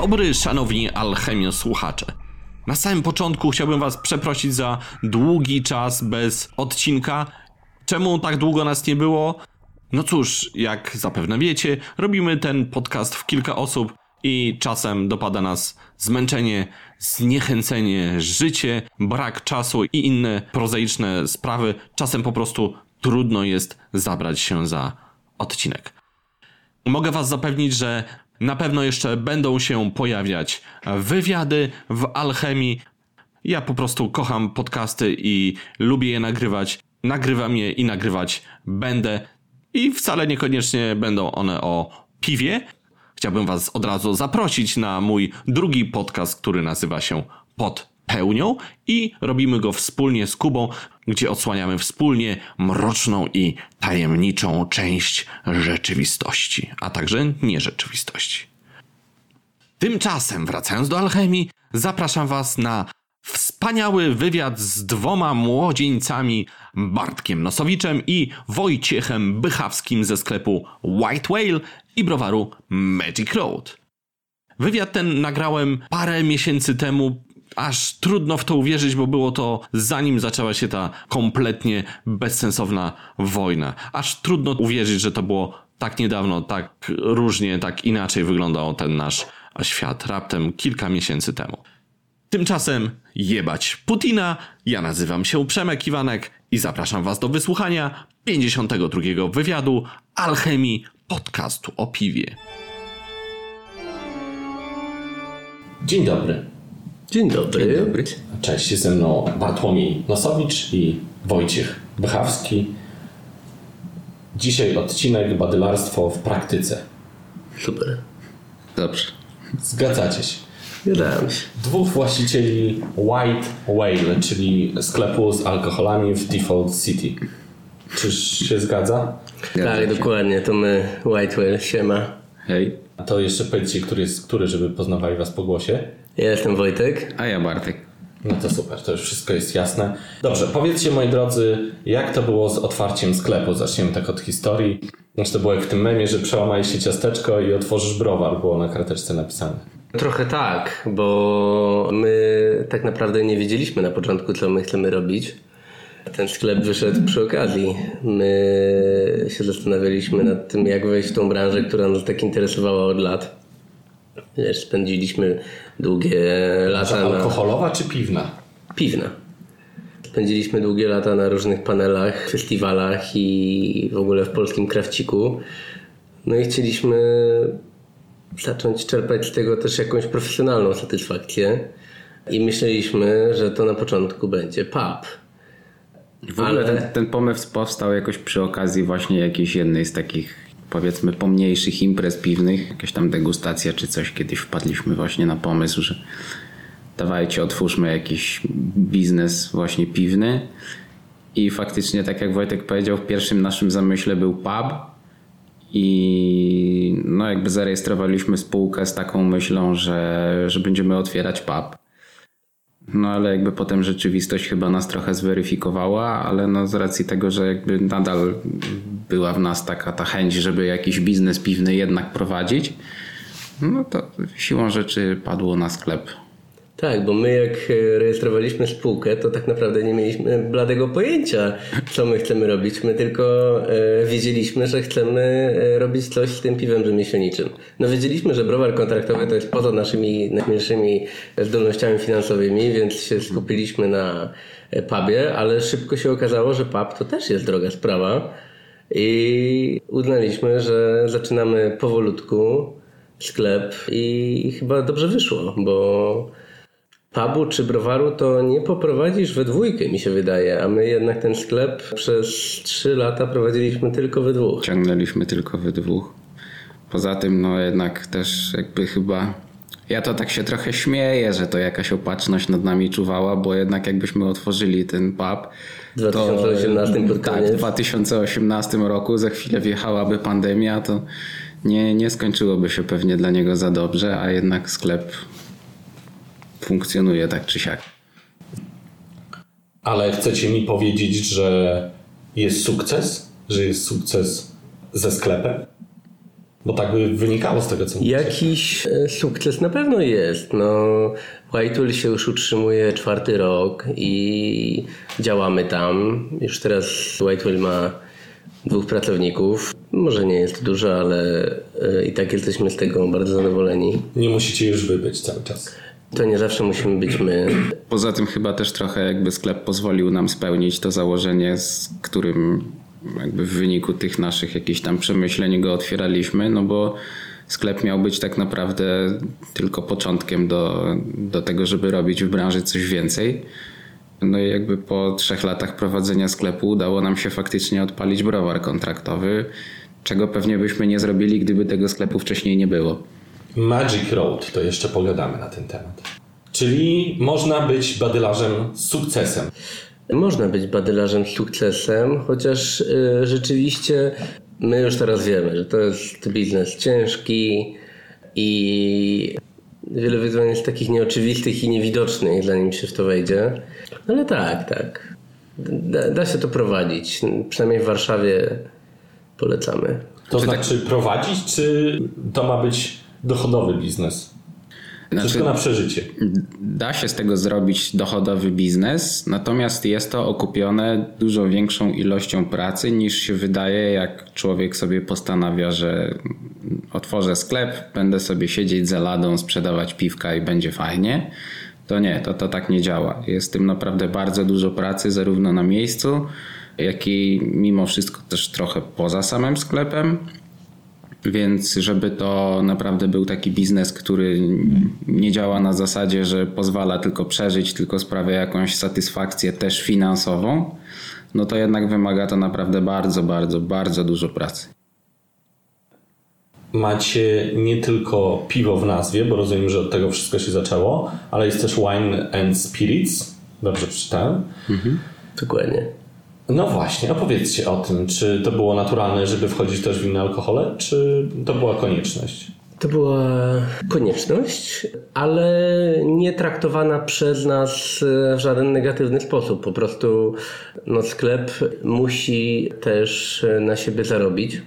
Dobry, szanowni alchemio słuchacze. Na samym początku chciałbym was przeprosić za długi czas bez odcinka. Czemu tak długo nas nie było? No cóż, jak zapewne wiecie, robimy ten podcast w kilka osób i czasem dopada nas zmęczenie, zniechęcenie, życie, brak czasu i inne prozaiczne sprawy. Czasem po prostu trudno jest zabrać się za odcinek. Mogę Was zapewnić, że na pewno jeszcze będą się pojawiać wywiady w Alchemii. Ja po prostu kocham podcasty i lubię je nagrywać. Nagrywam je i nagrywać będę. I wcale niekoniecznie będą one o piwie. Chciałbym Was od razu zaprosić na mój drugi podcast, który nazywa się Pod pełnią i robimy go wspólnie z Kubą, gdzie odsłaniamy wspólnie mroczną i tajemniczą część rzeczywistości, a także nierzeczywistości. Tymczasem, wracając do alchemii, zapraszam Was na wspaniały wywiad z dwoma młodzieńcami, Bartkiem Nosowiczem i Wojciechem Bychawskim ze sklepu White Whale i browaru Magic Road. Wywiad ten nagrałem parę miesięcy temu aż trudno w to uwierzyć, bo było to zanim zaczęła się ta kompletnie bezsensowna wojna. Aż trudno uwierzyć, że to było tak niedawno, tak różnie, tak inaczej wyglądał ten nasz świat raptem kilka miesięcy temu. Tymczasem jebać Putina. Ja nazywam się Przemek Iwanek i zapraszam Was do wysłuchania 52 wywiadu Alchemii podcastu o piwie. Dzień dobry. Dzień dobry. Dzień dobry. Cześć, jest ze mną Bartłomiej Nosowicz i Wojciech Bychawski. Dzisiaj odcinek Badylarstwo w praktyce. Super. Dobrze. Zgadzacie się. Zgadzam się. Dwóch właścicieli White Whale, czyli sklepu z alkoholami w Default City. Czyż się zgadza? Zgadza tak, się. dokładnie. To my, White Whale. Siema. Hej. A to jeszcze powiedzcie, który jest który, żeby poznawali was po głosie. Ja jestem Wojtek. A ja Bartek. No to super, to już wszystko jest jasne. Dobrze, powiedzcie moi drodzy, jak to było z otwarciem sklepu? Zaczniemy tak od historii. Znaczy to było jak w tym memie, że przełamaliście ciasteczko i otworzysz browar, było na karteczce napisane. Trochę tak, bo my tak naprawdę nie wiedzieliśmy na początku, co my chcemy robić. Ten sklep wyszedł przy okazji. My się zastanawialiśmy nad tym, jak wejść w tą branżę, która nas tak interesowała od lat. Wiesz, spędziliśmy długie lata. Alkoholowa na... czy piwna? Piwna. Spędziliśmy długie lata na różnych panelach, festiwalach i w ogóle w polskim krawciku. No i chcieliśmy zacząć czerpać z tego też jakąś profesjonalną satysfakcję. I myśleliśmy, że to na początku będzie pub. W ogóle Ale... ten, ten pomysł powstał jakoś przy okazji właśnie jakiejś jednej z takich powiedzmy pomniejszych imprez piwnych, jakaś tam degustacja czy coś, kiedyś wpadliśmy właśnie na pomysł, że dawajcie, otwórzmy jakiś biznes właśnie piwny i faktycznie tak jak Wojtek powiedział, w pierwszym naszym zamyśle był pub i no jakby zarejestrowaliśmy spółkę z taką myślą, że, że będziemy otwierać pub. No ale jakby potem rzeczywistość chyba nas trochę zweryfikowała, ale no z racji tego, że jakby nadal była w nas taka ta chęć, żeby jakiś biznes piwny jednak prowadzić, no to siłą rzeczy padło na sklep. Tak, bo my jak e, rejestrowaliśmy spółkę, to tak naprawdę nie mieliśmy bladego pojęcia, co my chcemy robić. My tylko e, wiedzieliśmy, że chcemy e, robić coś z tym piwem rzemieślniczym. No wiedzieliśmy, że browar kontraktowy to jest poza naszymi najmniejszymi zdolnościami finansowymi, więc się skupiliśmy na pubie, ale szybko się okazało, że pub to też jest droga sprawa i uznaliśmy, że zaczynamy powolutku sklep i chyba dobrze wyszło, bo pubu czy browaru to nie poprowadzisz we dwójkę, mi się wydaje, a my jednak ten sklep przez trzy lata prowadziliśmy tylko we dwóch. Ciągnęliśmy tylko we dwóch. Poza tym, no jednak też jakby chyba. Ja to tak się trochę śmieję, że to jakaś opatrzność nad nami czuwała, bo jednak jakbyśmy otworzyli ten pub. W 2018 to, Tak, w 2018 roku za chwilę wjechałaby pandemia, to nie, nie skończyłoby się pewnie dla niego za dobrze, a jednak sklep funkcjonuje tak czy siak. Ale chcecie mi powiedzieć, że jest sukces? Że jest sukces ze sklepem? Bo tak by wynikało z tego, co mówicie. Jakiś e, sukces na pewno jest. No, Whitewell się już utrzymuje czwarty rok i działamy tam. Już teraz Whitewell ma dwóch pracowników. Może nie jest dużo, ale e, i tak jesteśmy z tego bardzo zadowoleni. Nie musicie już wybyć cały czas. To nie zawsze musimy być my. Poza tym chyba też trochę jakby sklep pozwolił nam spełnić to założenie, z którym jakby w wyniku tych naszych jakichś tam przemyśleń go otwieraliśmy, no bo sklep miał być tak naprawdę tylko początkiem do, do tego, żeby robić w branży coś więcej. No i jakby po trzech latach prowadzenia sklepu udało nam się faktycznie odpalić browar kontraktowy, czego pewnie byśmy nie zrobili, gdyby tego sklepu wcześniej nie było. Magic Road, to jeszcze pogadamy na ten temat. Czyli można być badylarzem z sukcesem. Można być badylarzem z sukcesem, chociaż y, rzeczywiście my już teraz wiemy, że to jest biznes ciężki i wiele wyzwań jest takich nieoczywistych i niewidocznych, zanim się w to wejdzie. Ale tak, tak. Da, da się to prowadzić. Przynajmniej w Warszawie polecamy. To znaczy prowadzić, czy to ma być dochodowy biznes? Znaczy, Wszystko na przeżycie. Da się z tego zrobić dochodowy biznes, natomiast jest to okupione dużo większą ilością pracy niż się wydaje, jak człowiek sobie postanawia, że otworzę sklep, będę sobie siedzieć za ladą, sprzedawać piwka i będzie fajnie. To nie, to, to tak nie działa. Jest w tym naprawdę bardzo dużo pracy, zarówno na miejscu, jak i mimo wszystko też trochę poza samym sklepem. Więc żeby to naprawdę był taki biznes, który nie działa na zasadzie, że pozwala tylko przeżyć, tylko sprawia jakąś satysfakcję też finansową, no to jednak wymaga to naprawdę bardzo, bardzo, bardzo dużo pracy. Macie nie tylko piwo w nazwie, bo rozumiem, że od tego wszystko się zaczęło, ale jest też wine and spirits. Dobrze przeczytałem. Mhm. Dokładnie. No właśnie, opowiedzcie o tym. Czy to było naturalne, żeby wchodzić też w inne alkohole, czy to była konieczność? To była konieczność, ale nie traktowana przez nas w żaden negatywny sposób. Po prostu no, sklep musi też na siebie zarobić.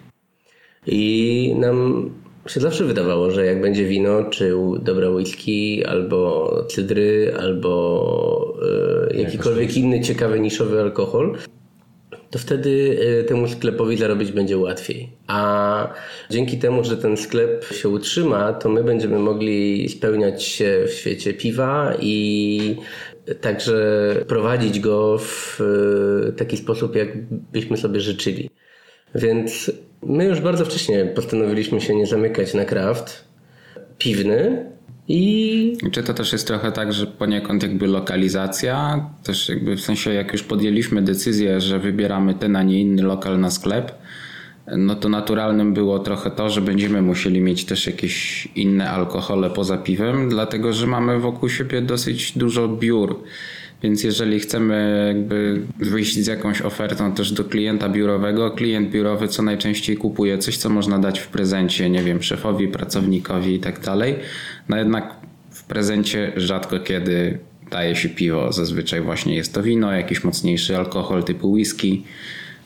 I nam się zawsze wydawało, że jak będzie wino, czy dobre whisky, albo cydry, albo e, jakikolwiek inny ciekawy niszowy alkohol, to wtedy e, temu sklepowi zarobić będzie łatwiej. A dzięki temu, że ten sklep się utrzyma, to my będziemy mogli spełniać się w świecie piwa i także prowadzić go w e, taki sposób, jak byśmy sobie życzyli. Więc my już bardzo wcześnie postanowiliśmy się nie zamykać na kraft piwny, i... Czy to też jest trochę tak, że poniekąd jakby lokalizacja, też jakby w sensie jak już podjęliśmy decyzję, że wybieramy ten, a nie inny lokal na sklep, no to naturalnym było trochę to, że będziemy musieli mieć też jakieś inne alkohole poza piwem, dlatego że mamy wokół siebie dosyć dużo biur. Więc jeżeli chcemy jakby wyjść z jakąś ofertą też do klienta biurowego, klient biurowy co najczęściej kupuje coś, co można dać w prezencie, nie wiem, szefowi, pracownikowi i tak dalej. No jednak w prezencie rzadko kiedy daje się piwo. Zazwyczaj właśnie jest to wino, jakiś mocniejszy alkohol typu whisky.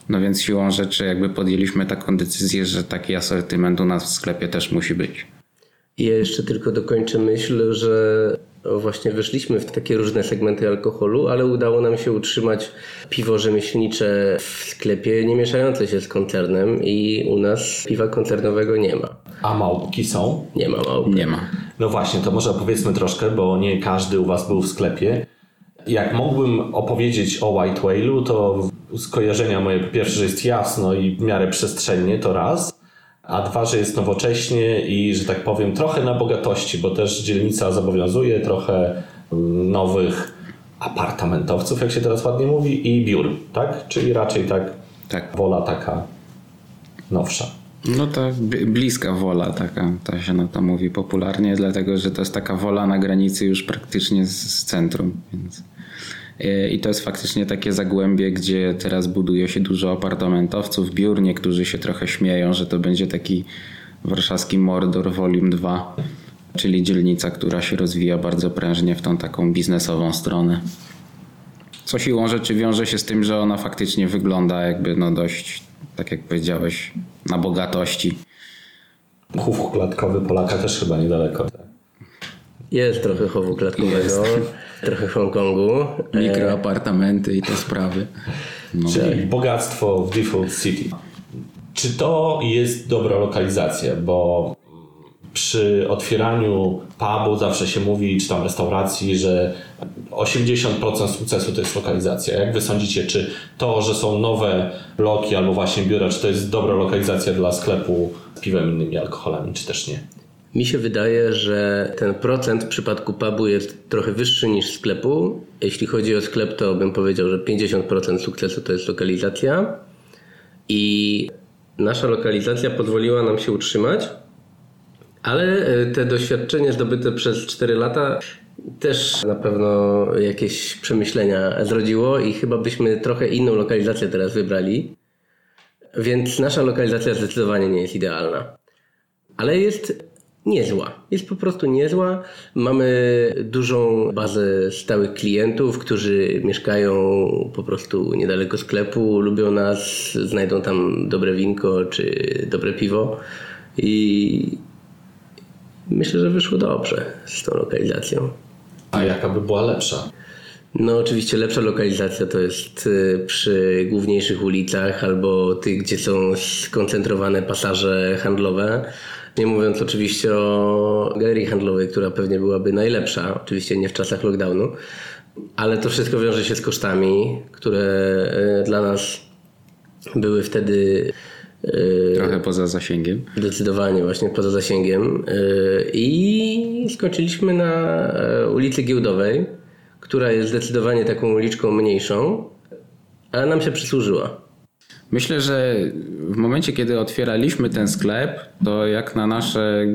No więc siłą rzeczy jakby podjęliśmy taką decyzję, że taki asortyment u nas w sklepie też musi być. Ja jeszcze tylko dokończę myśl, że właśnie weszliśmy w takie różne segmenty alkoholu, ale udało nam się utrzymać piwo rzemieślnicze w sklepie, nie mieszające się z koncernem i u nas piwa koncernowego nie ma. A małpki są? Nie ma małpki. Nie ma. No właśnie, to może opowiedzmy troszkę, bo nie każdy u Was był w sklepie. Jak mógłbym opowiedzieć o White Whale'u, to skojarzenia moje po pierwsze, że jest jasno i w miarę przestrzennie, to raz a dwa, że jest nowocześnie i, że tak powiem, trochę na bogatości, bo też dzielnica zobowiązuje trochę mm, nowych apartamentowców, jak się teraz ładnie mówi, i biur, tak? Czyli raczej tak, tak. wola taka nowsza. No to bliska wola taka, to się na to mówi popularnie, dlatego że to jest taka wola na granicy już praktycznie z, z centrum, więc... I to jest faktycznie takie zagłębie, gdzie teraz buduje się dużo apartamentowców, biur. Niektórzy się trochę śmieją, że to będzie taki warszawski Mordor Volume 2, czyli dzielnica, która się rozwija bardzo prężnie w tą taką biznesową stronę. Co siłą rzeczy wiąże się z tym, że ona faktycznie wygląda jakby no dość, tak jak powiedziałeś, na bogatości. Chów klatkowy Polaka też chyba niedaleko. Tak? Jest trochę chowu klatkowego, trochę Hongkongu. Mikroapartamenty i te sprawy. No. Czyli bogactwo w Default City. Czy to jest dobra lokalizacja? Bo przy otwieraniu pubu zawsze się mówi, czy tam restauracji, że 80% sukcesu to jest lokalizacja. Jak wy sądzicie, czy to, że są nowe bloki albo właśnie biura, czy to jest dobra lokalizacja dla sklepu z piwem i innymi alkoholami, czy też nie? Mi się wydaje, że ten procent w przypadku pubu jest trochę wyższy niż sklepu. Jeśli chodzi o sklep, to bym powiedział, że 50% sukcesu to jest lokalizacja. I nasza lokalizacja pozwoliła nam się utrzymać, ale e, te doświadczenie zdobyte przez 4 lata też na pewno jakieś przemyślenia zrodziło i chyba byśmy trochę inną lokalizację teraz wybrali. Więc nasza lokalizacja zdecydowanie nie jest idealna. Ale jest niezła. Jest po prostu niezła. Mamy dużą bazę stałych klientów, którzy mieszkają po prostu niedaleko sklepu, lubią nas, znajdą tam dobre winko czy dobre piwo. I myślę, że wyszło dobrze z tą lokalizacją. A jaka by była lepsza? No oczywiście lepsza lokalizacja to jest y, przy główniejszych ulicach albo tych, gdzie są skoncentrowane pasaże handlowe. Nie mówiąc oczywiście o galerii handlowej, która pewnie byłaby najlepsza, oczywiście nie w czasach lockdownu, ale to wszystko wiąże się z kosztami, które y, dla nas były wtedy y, Trochę poza zasięgiem. Zdecydowanie właśnie poza zasięgiem. Yy, I skończyliśmy na e, ulicy Giełdowej, która jest zdecydowanie taką uliczką mniejszą, ale nam się przysłużyła. Myślę, że w momencie, kiedy otwieraliśmy ten sklep, to jak na nasze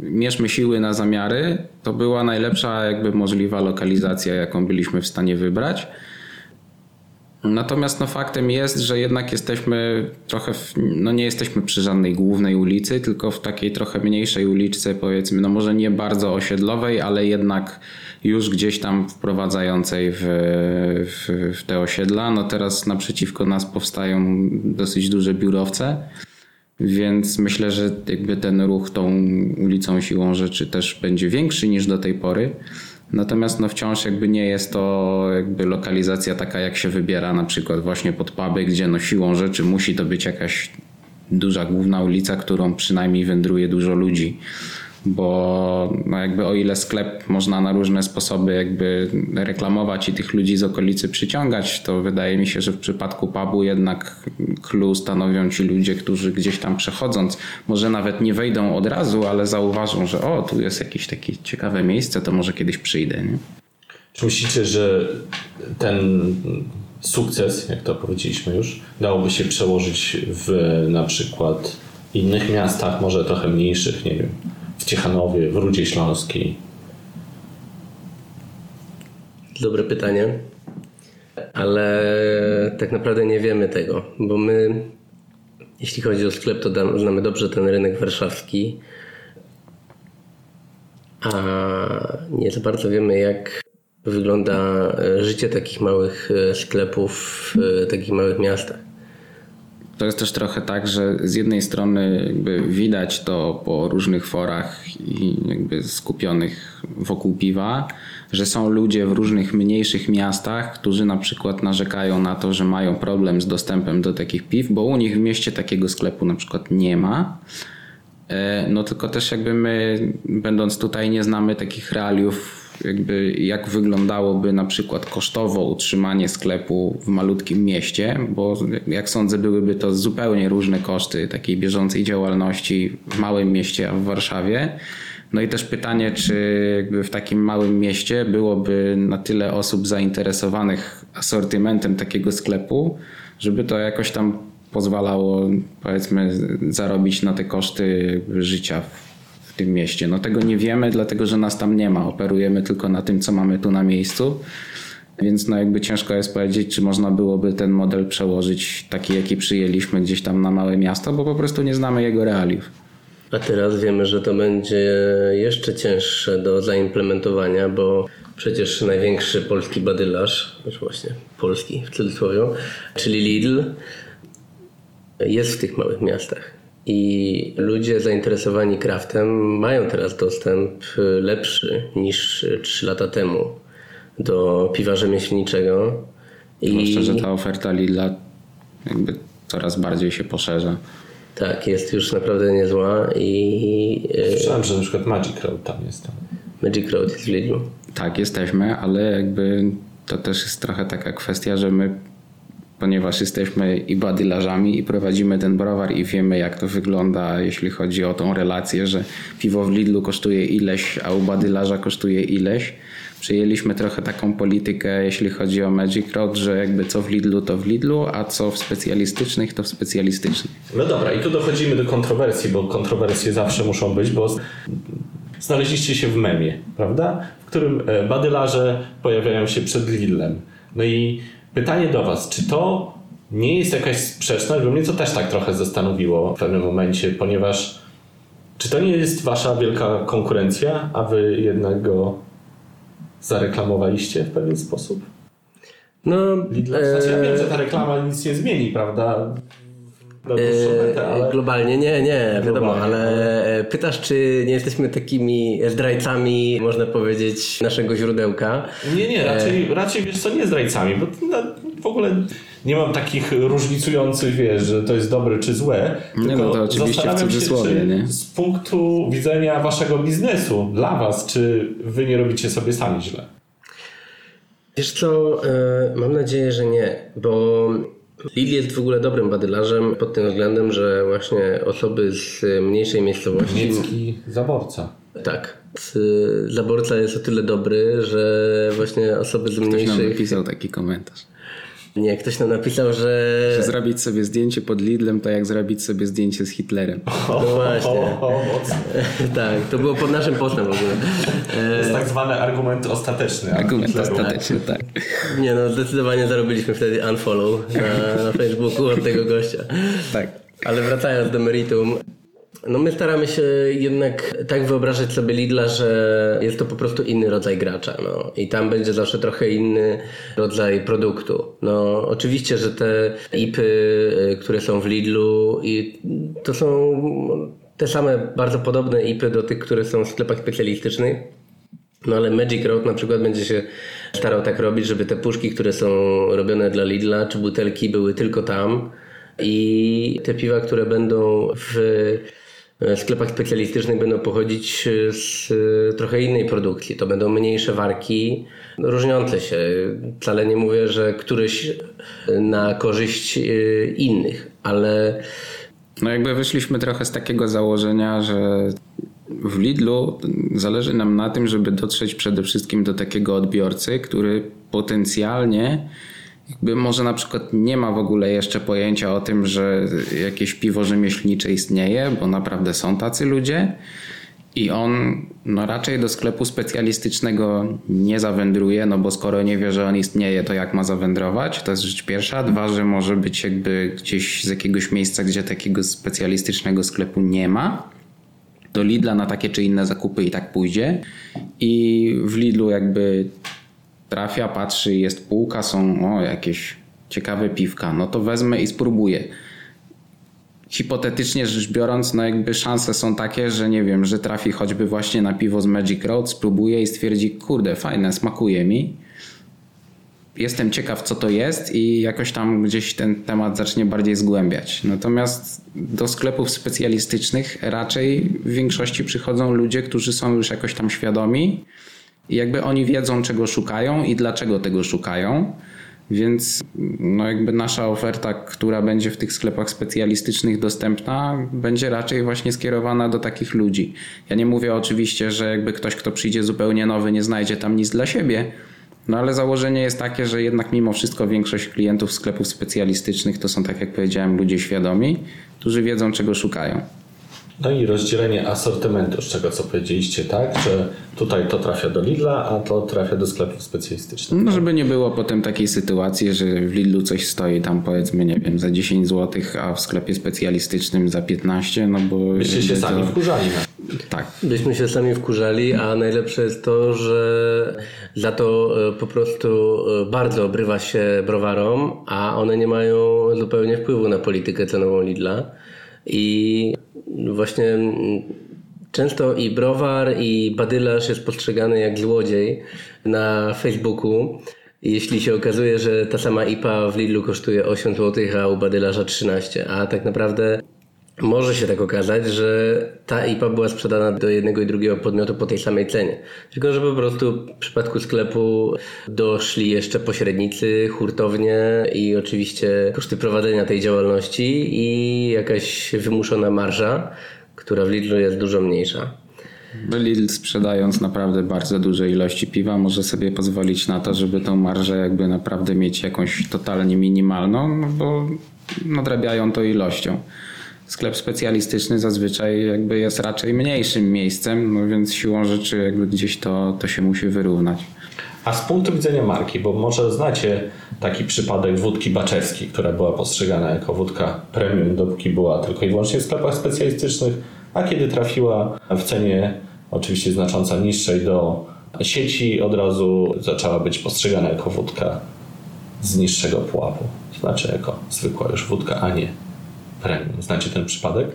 mierzmy siły na zamiary, to była najlepsza jakby możliwa lokalizacja, jaką byliśmy w stanie wybrać. Natomiast no, faktem jest, że jednak jesteśmy trochę, w, no nie jesteśmy przy żadnej głównej ulicy, tylko w takiej trochę mniejszej uliczce, powiedzmy, no może nie bardzo osiedlowej, ale jednak już gdzieś tam wprowadzającej w, w, w te osiedla. No teraz naprzeciwko nas powstają dosyć duże biurowce. Więc myślę, że jakby ten ruch tą ulicą siłą rzeczy też będzie większy niż do tej pory. Natomiast no wciąż jakby nie jest to jakby lokalizacja taka jak się wybiera na przykład właśnie pod puby, gdzie no siłą rzeczy musi to być jakaś duża główna ulica, którą przynajmniej wędruje dużo ludzi. Bo no jakby o ile sklep można na różne sposoby jakby reklamować i tych ludzi z okolicy przyciągać, to wydaje mi się, że w przypadku pubu jednak clue stanowią ci ludzie, którzy gdzieś tam przechodząc, może nawet nie wejdą od razu, ale zauważą, że o, tu jest jakieś takie ciekawe miejsce, to może kiedyś przyjdę. Nie? Czy myślicie, że ten sukces, jak to powiedzieliśmy już, dałoby się przełożyć w na przykład innych miastach, może trochę mniejszych, nie wiem, w Ciechanowie, w Rudzie Śląskiej? Dobre pytanie, ale tak naprawdę nie wiemy tego, bo my, jeśli chodzi o sklep, to znamy dobrze ten rynek warszawski, a nie za bardzo wiemy, jak wygląda życie takich małych e, sklepów w e, takich małych miastach. To jest też trochę tak, że z jednej strony jakby widać to po różnych forach i jakby skupionych wokół piwa, że są ludzie w różnych mniejszych miastach, którzy na przykład narzekają na to, że mają problem z dostępem do takich piw, bo u nich w mieście takiego sklepu na przykład nie ma. E, No tylko też jakby my, będąc tutaj, nie znamy takich realiów, jakby jak wyglądało na przykład kosztowo utrzymanie sklepu w malutkim mieście, bo jak sądzę, byłyby to zupełnie różne koszty takiej bieżącej działalności w małym mieście, a w Warszawie. No i też pytanie, czy jakby w takim małym mieście byłoby na tyle osób zainteresowanych asortymentem takiego sklepu, żeby to jakoś tam pozwalało, powiedzmy, zarobić na te koszty życia tym mieście. No tego nie wiemy, dlatego że nas tam nie ma. Operujemy tylko na tym, co mamy tu na miejscu. Więc no jakby ciężko jest powiedzieć, czy można byłoby ten model przełożyć taki, jaki przyjęliśmy gdzieś tam na małe miasto, bo po prostu nie znamy jego realiów. A teraz wiemy, że to będzie jeszcze cięższe do zaimplementowania, bo przecież największy polski badylarz, już właśnie polski w cudzysłowie, czyli Lidl, jest w tych małych miastach. I ludzie zainteresowani craftem mają teraz dostęp lepszy niż 3 lata temu do piwa rzemieślniczego. I... Zwłaszcza, że ta oferta Lidla jakby coraz bardziej się poszerza. Tak, jest już naprawdę niezła i... Słyszałem, że na przykład Magic Road tam jest. Magic Road jest w Lidlu. Tak, jesteśmy, ale jakby to też jest trochę taka kwestia, że my ponieważ jesteśmy i badylarzami i prowadzimy ten browar i wiemy jak to wygląda, jeśli chodzi o tą relację, że piwo w Lidlu kosztuje ileś, a u badylarza kosztuje ileś. Przyjęliśmy trochę taką politykę, jeśli chodzi o Magic Road, że jakby co w Lidlu, to w Lidlu, a co w specjalistycznych, to w specjalistycznych. No dobra, i tu dochodzimy do kontrowersji, bo kontrowersje zawsze muszą być, bo znaleźliście się w memie, prawda? W którym e, badylarze pojawiają się przed Lidlem. No i pytanie do Was, czy to nie jest jakaś sprzeczność, bo mnie to też tak trochę zastanowiło w pewnym momencie, ponieważ czy to nie jest Wasza wielka konkurencja, a Wy jednak go zareklamowaliście w pewien sposób? No, Lidla, w sensie, ja wiem, że ta reklama nic nie zmieni, prawda? Metę, ale... Globalnie nie, nie, wiadomo, Globalnie, ale pytasz, czy nie jesteśmy takimi zdrajcami, można powiedzieć, naszego źródełka? Nie, nie, raczej, raczej wiesz co, nie zdrajcami, bo w ogóle nie mam takich różnicujących, wiesz, że to jest dobre czy złe. Nie, no to oczywiście w cudzysłowie, się, nie? Z punktu widzenia waszego biznesu, dla was, czy wy nie robicie sobie sami źle? Wiesz co, e, mam nadzieję, że nie, bo Lil jest w ogóle dobrym badylarzem pod tym względem, że właśnie osoby z mniejszej miejscowości... Niemiecki zaborca. Tak. Zaborca jest o tyle dobry, że właśnie osoby z mniejszych... Ktoś nam napisał taki komentarz. Nie, ktoś nam napisał, że... Że zrobić sobie zdjęcie pod Lidlem to jak zrobić sobie zdjęcie z Hitlerem. No właśnie. tak, to było pod naszym postem w ogóle. To jest tak zwany argument ostateczny. Argument ostateczny, tak. Nie no, zdecydowanie zarobiliśmy wtedy unfollow na, na Facebooku od tego gościa. Tak. Ale wracając do meritum, no my staramy się jednak tak wyobrażać sobie Lidla, że jest to po prostu inny rodzaj gracza. No. I tam będzie zawsze trochę inny rodzaj produktu. No oczywiście, że te IPy, y, które są w Lidlu i to są te same bardzo podobne IPy do tych, które są w sklepach specjalistycznych. No ale Magic Road na przykład będzie się starał tak robić, żeby te puszki, które są robione dla Lidla, czy butelki były tylko tam i te piwa, które będą w sklepach specjalistycznych będą pochodzić e, z e, trochę innej produkcji. To będą mniejsze warki, różniące się. Wcale nie mówię, że któryś na korzyść innych, ale. No, jakby wyszliśmy trochę z takiego założenia, że w Lidlu zależy nam na tym, żeby dotrzeć przede wszystkim do takiego odbiorcy, który potencjalnie jakby może na przykład nie ma w ogóle jeszcze pojęcia o tym, że jakieś piwo rzemieślnicze istnieje, bo naprawdę są tacy ludzie. I on no raczej do sklepu specjalistycznego nie zawędruje, no bo skoro nie wie, że on istnieje, to jak ma zawędrować? To jest rzecz pierwsza. Dwa, że może być jakby gdzieś z jakiegoś miejsca, gdzie takiego specjalistycznego sklepu nie ma. Do Lidla na takie czy inne zakupy i tak pójdzie. I w Lidlu jakby trafia, patrzy, jest półka, są o, jakieś ciekawe piwka, no to wezmę i spróbuję. Hipotetycznie rzecz biorąc, no jakby szanse są takie, że nie wiem, że trafi choćby właśnie na piwo z Magic Road, spróbuje i stwierdzi, kurde, fajne, smakuje mi. Jestem ciekaw, co to jest, i jakoś tam gdzieś ten temat zacznie bardziej zgłębiać. Natomiast do sklepów specjalistycznych raczej w większości przychodzą ludzie, którzy są już jakoś tam świadomi, i jakby oni wiedzą, czego szukają i dlaczego tego szukają. Więc no jakby nasza oferta, która będzie w tych sklepach specjalistycznych dostępna, będzie raczej właśnie skierowana do takich ludzi. Ja nie mówię oczywiście, że jakby ktoś, kto przyjdzie zupełnie nowy, nie znajdzie tam nic dla siebie, no ale założenie jest takie, że jednak mimo wszystko większość klientów sklepów specjalistycznych to są, tak jak powiedziałem, ludzie świadomi, którzy wiedzą, czego szukają. No i rozdzielenie asortymentu, z czego co powiedzieliście, tak? Że tutaj to trafia do Lidla, a to trafia do sklepów specjalistycznych. No, żeby nie było potem takiej sytuacji, że w Lidlu coś stoi tam powiedzmy, nie wiem, za 10 zł, a w sklepie specjalistycznym za 15, no bo... Byście się sami wkurzali. Tak. Byśmy się sami wkurzali, a najlepsze jest to, że za to e, po prostu e, bardzo obrywa się browarom, a one nie mają zupełnie wpływu na politykę cenową Lidla. I właśnie mm, często i browar i badylarz jest postrzegany jak złodziej na Facebooku. Jeśli się okazuje, że ta sama IPA w Lidlu kosztuje 8 zł, a u badylarza 13, a tak naprawdę może się tak okazać, że ta IPA była sprzedana do jednego i drugiego podmiotu po tej samej cenie. Tylko, że po prostu w przypadku sklepu doszli jeszcze pośrednicy, hurtownie i oczywiście koszty prowadzenia tej działalności i jakaś wymuszona marża, która w Lidlu jest dużo mniejsza. Lidl sprzedając naprawdę bardzo duże ilości piwa może sobie pozwolić na to, żeby tą marżę jakby naprawdę mieć jakąś totalnie minimalną, no bo nadrabiają to ilością. Sklep specjalistyczny zazwyczaj jakby jest raczej mniejszym miejscem, no więc siłą rzeczy jakby gdzieś to, to się musi wyrównać. A z punktu widzenia marki, bo może znacie taki przypadek wódki Baczewskiej, która była postrzegana jako wódka premium, dopóki była tylko i wyłącznie w sklepach specjalistycznych, a kiedy trafiła w cenie oczywiście znacząco niższej do sieci, od razu zaczęła być postrzegana jako wódka z niższego pułapu. Znaczy jako zwykła już wódka, a nie premium. Znacie ten przypadek?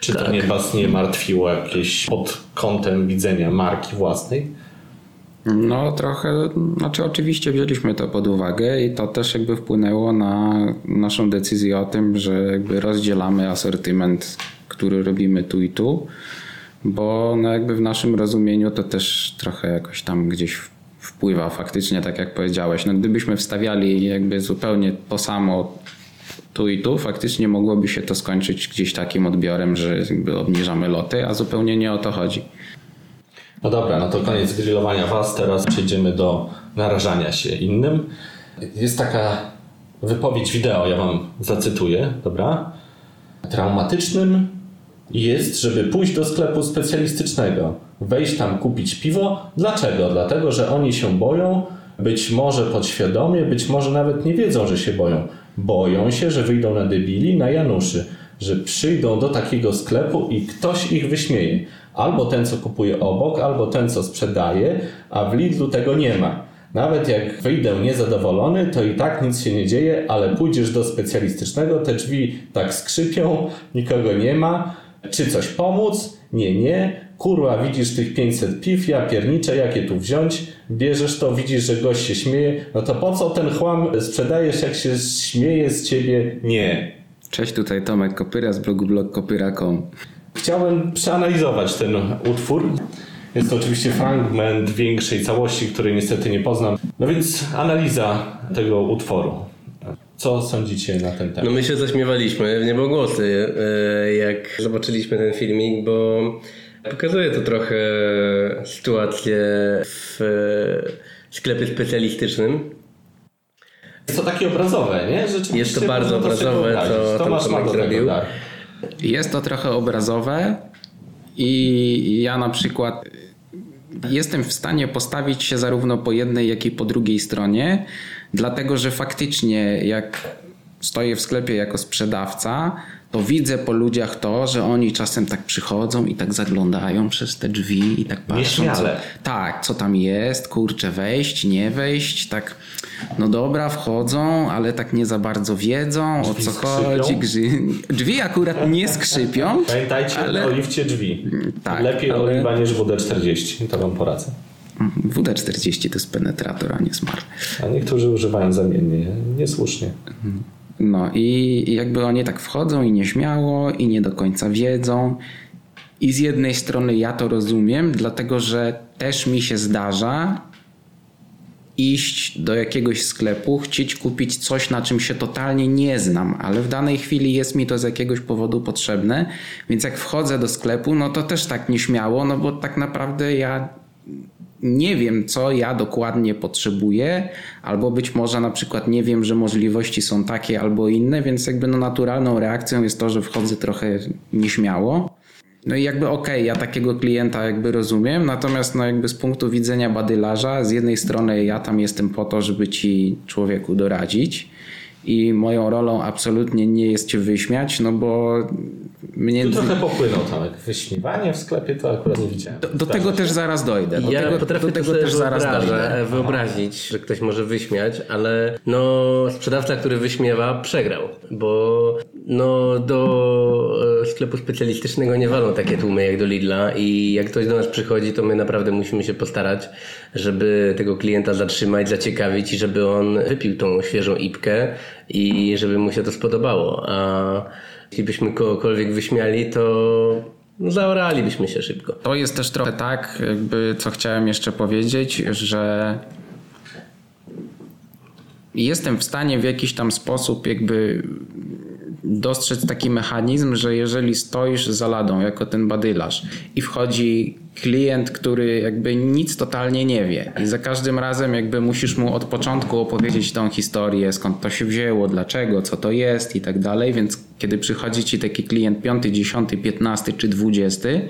Czy to Tak. nie was nie martwiło jakieś pod kątem widzenia marki własnej? No trochę, znaczy oczywiście wzięliśmy to pod uwagę i to też jakby wpłynęło na naszą decyzję o tym, że jakby rozdzielamy asortyment, który robimy tu i tu, bo no jakby w naszym rozumieniu to też trochę jakoś tam gdzieś wpływa faktycznie, tak jak powiedziałeś. No gdybyśmy wstawiali jakby zupełnie to samo tu i tu, faktycznie mogłoby się to skończyć gdzieś takim odbiorem, że jakby obniżamy loty, a zupełnie nie o to chodzi. No dobra, no to koniec grillowania Was. Teraz przejdziemy do narażania się innym. Jest taka wypowiedź wideo, ja Wam zacytuję, dobra? Traumatycznym jest, żeby pójść do sklepu specjalistycznego, wejść tam, kupić piwo. Dlaczego? Dlatego, że oni się boją, być może podświadomie, być może nawet nie wiedzą, że się boją. Boją się, że wyjdą na debili, na Januszy, że przyjdą do takiego sklepu i ktoś ich wyśmieje. Albo ten, co kupuje obok, albo ten, co sprzedaje, a w Lidlu tego nie ma. Nawet jak wyjdę niezadowolony, to i tak nic się nie dzieje, ale pójdziesz do specjalistycznego, te drzwi tak skrzypią, nikogo nie ma. Czy coś pomóc? Nie, nie. Kurwa, widzisz tych 500 piw, ja pierniczę, jakie tu wziąć? Bierzesz to, widzisz, że gość się śmieje. No to po co ten chłam sprzedajesz, jak się śmieje z ciebie? Nie. Cześć, tutaj Tomek Kopyra z blogu blogkopyra.com. Chciałem przeanalizować ten utwór. Jest to oczywiście fragment większej całości, której niestety nie poznam. No więc analiza tego utworu. Co sądzicie na ten No temat? my się zaśmiewaliśmy w niebogłosy, e, jak zobaczyliśmy ten filmik, bo pokazuje to trochę sytuację w e, sklepie specjalistycznym. Jest to takie obrazowe, nie? Rzeczywiście Jest to bardzo obrazowe, co tam Tomasz ma Tomek zrobił. dar. Jest to trochę obrazowe i ja na przykład jestem w stanie postawić się zarówno po jednej, jak i po drugiej stronie, dlatego że faktycznie jak stoję w sklepie jako sprzedawca, to widzę po ludziach to, że oni czasem tak przychodzą i tak zaglądają przez te drzwi i tak patrzą. Co, tak, co tam jest, kurczę, wejść, nie wejść, tak, no dobra, wchodzą, ale tak nie za bardzo wiedzą, o Drzwi co skrzypią? chodzi. Drzwi akurat nie skrzypią, Pamiętajcie, ale o lifcie drzwi. tak, Lepiej ale- oliwa niż WD-40, to wam poradzę. WD-40 to jest penetrator, a nie smart. A niektórzy używają zamiennie, niesłusznie. No i jakby oni tak wchodzą i nieśmiało i nie do końca wiedzą. I z jednej strony ja to rozumiem, dlatego że też mi się zdarza iść do jakiegoś sklepu, chcieć kupić coś, na czym się totalnie nie znam, ale w danej chwili jest mi to z jakiegoś powodu potrzebne, więc jak wchodzę do sklepu, no to też tak nieśmiało, no bo tak naprawdę ja nie wiem, co ja dokładnie potrzebuję, albo być może na przykład nie wiem, że możliwości są takie albo inne, więc jakby no naturalną reakcją jest to, że wchodzę trochę nieśmiało. No i jakby okej, ja takiego klienta jakby rozumiem, natomiast no jakby z punktu widzenia badylarza, z jednej strony ja tam jestem po to, żeby ci człowieku doradzić i moją rolą absolutnie nie jest cię wyśmiać, no bo mnie... Tu trochę popłynął Tomek. Wyśmiewanie w sklepie to akurat nie widziałem. Do, do tego też zaraz dojdę. Do Ja tego, potrafię do tego sobie też zaraz dojdę. wyobrazić, że ktoś może wyśmiać, ale no sprzedawca, który wyśmiewa, przegrał, bo No, do e, sklepu specjalistycznego nie walą takie tłumy jak do Lidla i jak ktoś do nas przychodzi, to my naprawdę musimy się postarać, żeby tego klienta zatrzymać, zaciekawić i żeby on wypił tą świeżą ipkę i żeby mu się to spodobało. A jeśli byśmy kogokolwiek wyśmiali, to no, zaoralibyśmy się szybko. To jest też trochę tak, jakby co chciałem jeszcze powiedzieć, że jestem w stanie w jakiś tam sposób jakby dostrzec taki mechanizm, że jeżeli stoisz za ladą jako ten badylarz i wchodzi klient, który jakby nic totalnie nie wie i za każdym razem jakby musisz mu od początku opowiedzieć tą historię, skąd to się wzięło, dlaczego, co to jest i tak dalej, więc kiedy przychodzi ci taki klient piąty, dziesiąty, piętnasty czy dwudziesty,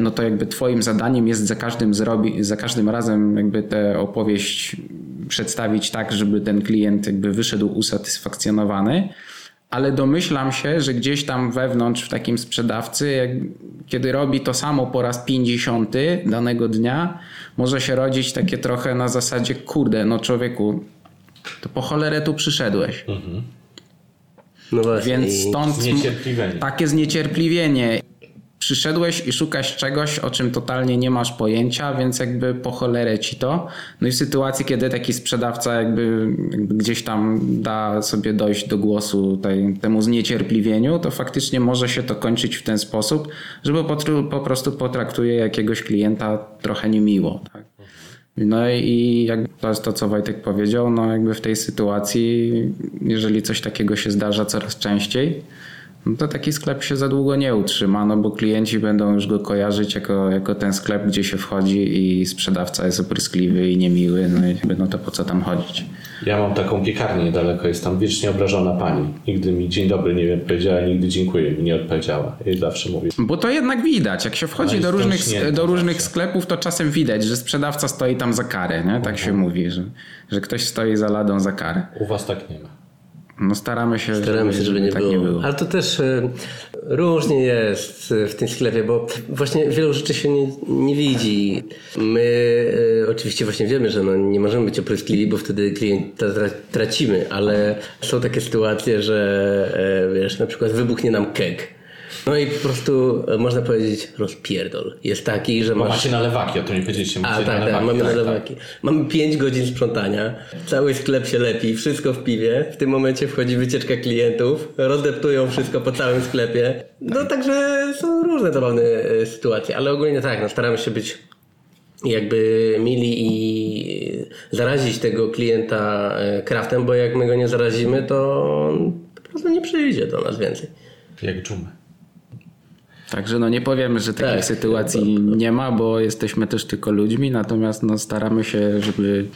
no to jakby twoim zadaniem jest za każdym, zrobi, za każdym razem jakby tę opowieść przedstawić tak, żeby ten klient jakby wyszedł usatysfakcjonowany ale domyślam się, że gdzieś tam wewnątrz w takim sprzedawcy, jak, kiedy robi to samo po raz 50 danego dnia, może się rodzić takie trochę na zasadzie, kurde, no człowieku, to po cholerę tu przyszedłeś. Mhm. No właśnie. Więc stąd takie zniecierpliwienie przyszedłeś i szukasz czegoś, o czym totalnie nie masz pojęcia, więc jakby po cholerę ci to. No i w sytuacji, kiedy taki sprzedawca jakby, jakby gdzieś tam da sobie dojść do głosu tej, temu zniecierpliwieniu, to faktycznie może się to kończyć w ten sposób, że po, po prostu potraktuje jakiegoś klienta trochę niemiło. Tak? No i jak to jest to, co Wojtek powiedział, no jakby w tej sytuacji, jeżeli coś takiego się zdarza coraz częściej, no to taki sklep się za długo nie utrzyma, no bo klienci będą już go kojarzyć jako, jako ten sklep, gdzie się wchodzi i sprzedawca jest opryskliwy i niemiły, no i no to po co tam chodzić? Ja mam taką piekarnię niedaleko, jest tam wiecznie obrażona pani. Nigdy mi dzień dobry nie powiedziała, nigdy dziękuję mi nie odpowiedziała. I zawsze mówię. Bo to jednak widać, jak się wchodzi no do różnych, do różnych sklepów, to czasem widać, że sprzedawca stoi tam za karę, nie? tak się mówi, że, że ktoś stoi za ladą za karę. U was tak nie ma. No staramy się, staramy się żeby, nie, tak było. nie było. Ale to też e, różnie jest w tym sklepie, bo właśnie wielu rzeczy się nie, nie widzi. My e, oczywiście właśnie wiemy, że no, nie możemy być opryskliwi, bo wtedy klienta tracimy, ale są takie sytuacje, że e, wiesz, na przykład wybuchnie nam keg no i po prostu e, można powiedzieć rozpierdol. Jest taki, że masz... Macie nalewaki, o tym nie powiedzieliście. A, tak, tak, mamy tak, nalewaki. Tak. Mamy 5 godzin sprzątania, cały sklep się lepi, wszystko w piwie. W tym momencie wchodzi wycieczka klientów, rozdeptują wszystko po całym sklepie. No także są różne zabawne e, sytuacje, ale ogólnie tak, no, staramy się być jakby mili i zarazić tego klienta e, kraftem, bo jak my go nie zarazimy, to on po prostu nie przyjdzie do nas więcej. Jak dżumę. Także no nie powiemy, że takiej tak, sytuacji nie ma, bo jesteśmy też tylko ludźmi, natomiast no staramy się, żeby,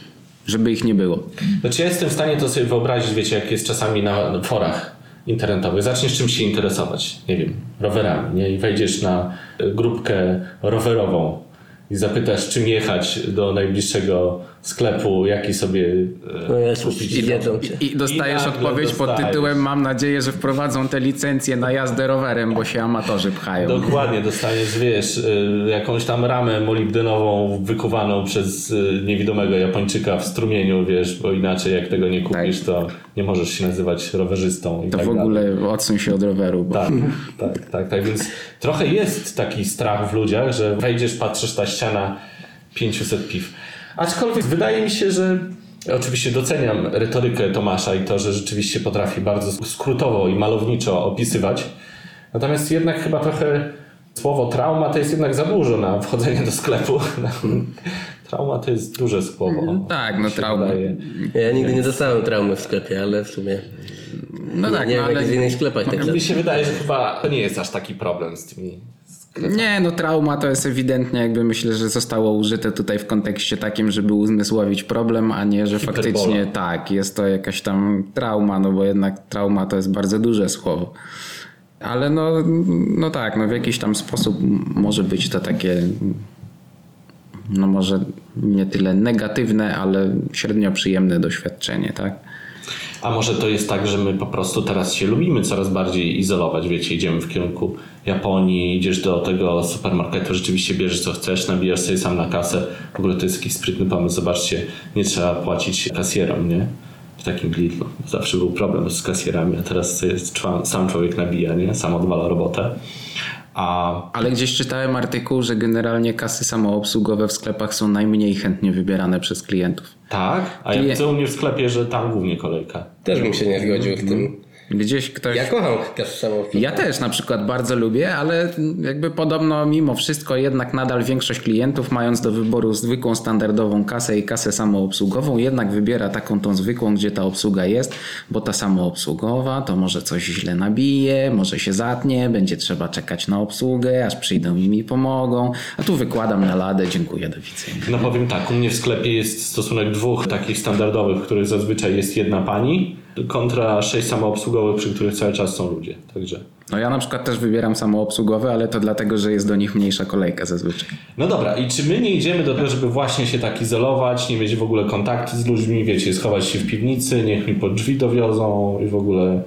żeby ich nie było. Znaczy ja jestem w stanie to sobie wyobrazić, wiecie, jak jest czasami na forach internetowych. Zaczniesz czymś się interesować, nie wiem, rowerami, nie? I wejdziesz na grupkę rowerową i zapytasz, czym jechać do najbliższego sklepu, jaki sobie e, no kupić. I, cię. I dostajesz I odpowiedź dostajesz. pod tytułem mam nadzieję, że wprowadzą te licencje na jazdę rowerem, bo się amatorzy pchają. Dokładnie, dostaniesz, wiesz, e, jakąś tam ramę molibdenową wykuwaną przez e, niewidomego Japończyka w strumieniu, wiesz, bo inaczej jak tego nie kupisz, tak. to nie możesz się nazywać rowerzystą. to tak w ogóle dalej. odsuń się od roweru. Bo... Tak, tak, tak, tak, więc trochę jest taki strach w ludziach, że wejdziesz, patrzysz ta ściana 500 piw. Aczkolwiek wydaje mi się, że Oczywiście doceniam retorykę Tomasza i to, że rzeczywiście potrafi bardzo skrótowo i malowniczo opisywać. Natomiast jednak chyba trochę słowo trauma to jest jednak za dużo na wchodzenie do sklepu. trauma to jest duże słowo. Mhm. Tak, no trauma. Ja nigdy nie dostałem traumy w sklepie, ale w sumie. No tak, nie no, wiem, ale... jak w innych sklepach. Tak mi się wydaje, że chyba to nie jest aż taki problem z tymi nie, no trauma to jest ewidentnie jakby myślę, że zostało użyte tutaj w kontekście takim, żeby uzmysłowić problem, a nie, że Hiperbola. faktycznie tak, jest to jakaś tam trauma, no bo jednak trauma to jest bardzo duże słowo. Ale no, no tak, no w jakiś tam sposób może być to takie no może nie tyle negatywne, ale średnio przyjemne doświadczenie, tak? A może to jest tak, że my po prostu teraz się lubimy coraz bardziej izolować, wiecie, idziemy w kierunku Japonii, idziesz do tego supermarketu, rzeczywiście bierzesz co chcesz, nabijasz sobie sam na kasę. W ogóle to jest jakiś sprytny pomysł, zobaczcie, nie trzeba płacić kasjerom, nie? w takim Lidlu. Zawsze był problem z kasjerami, a teraz jest sam człowiek nabija, nie? Sam odwala robotę. A Ale gdzieś czytałem artykuł, że generalnie kasy samoobsługowe w sklepach są najmniej chętnie wybierane przez klientów. tak? A ja Klient- widzę u mnie w sklepie, że tam głównie kolejka. Też bym się nie zgodził w tym. Gdzieś ktoś... Ja kocham kasę samoobsługową. Ja też na przykład bardzo lubię, ale jakby podobno mimo wszystko jednak nadal większość klientów mając do wyboru zwykłą standardową kasę i kasę samoobsługową jednak wybiera taką tą zwykłą, gdzie ta obsługa jest, bo ta samoobsługowa to może coś źle nabije, może się zatnie, będzie trzeba czekać na obsługę, aż przyjdą i mi pomogą, a tu wykładam na ladę, dziękuję, do widzenia. No powiem tak, u mnie w sklepie jest stosunek dwóch takich standardowych, w których zazwyczaj jest jedna pani, kontra sześć samoobsługowych, przy których cały czas są ludzie. Także. No ja na przykład też wybieram samoobsługowe, ale to dlatego, że jest do nich mniejsza kolejka zazwyczaj. No dobra, i czy my nie idziemy do tego, żeby właśnie się tak izolować, nie mieć w ogóle kontaktu z ludźmi, wiecie, schować się w piwnicy, niech mi pod drzwi dowiozą i w ogóle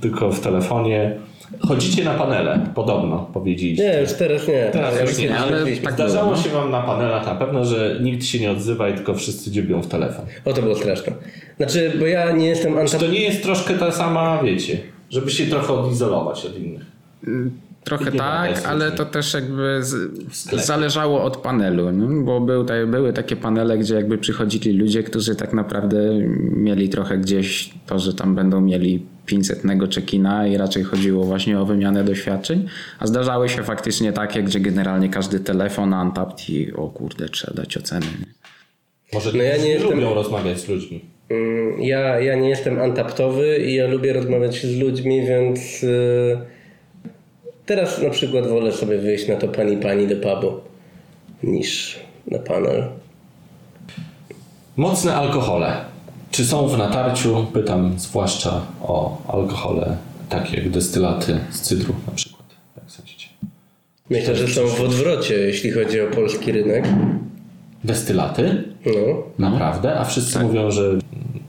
tylko w telefonie. Chodzicie na panele, podobno powiedzieliście. Nie, już teraz nie. Teraz Ja już nie, ale tak Zdarzało było, no. się wam na panelach na pewno, że nikt się nie odzywa i tylko wszyscy dziobią w telefon. O, to było straszne. Znaczy, bo ja nie jestem Czy antap... to nie jest troszkę ta sama, wiecie, żeby się trochę odizolować od innych? Trochę Nie tak, ale to też jakby z, zależało od panelu, nie? bo był, te, były takie panele, gdzie jakby przychodzili ludzie, którzy tak naprawdę mieli trochę gdzieś to, że tam będą mieli 500 check-ina i raczej chodziło właśnie o wymianę doświadczeń, a zdarzały się faktycznie takie, gdzie generalnie każdy telefon untapped i o kurde, trzeba dać ocenę. Nie? Może No ja nie jestem- lubią rozmawiać z ludźmi. Mm, Ja, ja nie jestem antaptowy i ja lubię rozmawiać z ludźmi, więc y, teraz na przykład wolę sobie wyjść na to pani pani do pubu niż na panel. Mocne alkohole. Czy są w natarciu? Pytam zwłaszcza o alkohole takie jak destylaty z cydru na przykład. Jak sądzicie? Myślę, że są w odwrocie, jeśli chodzi o polski rynek. Destylaty? No. Naprawdę? A wszyscy mówią, że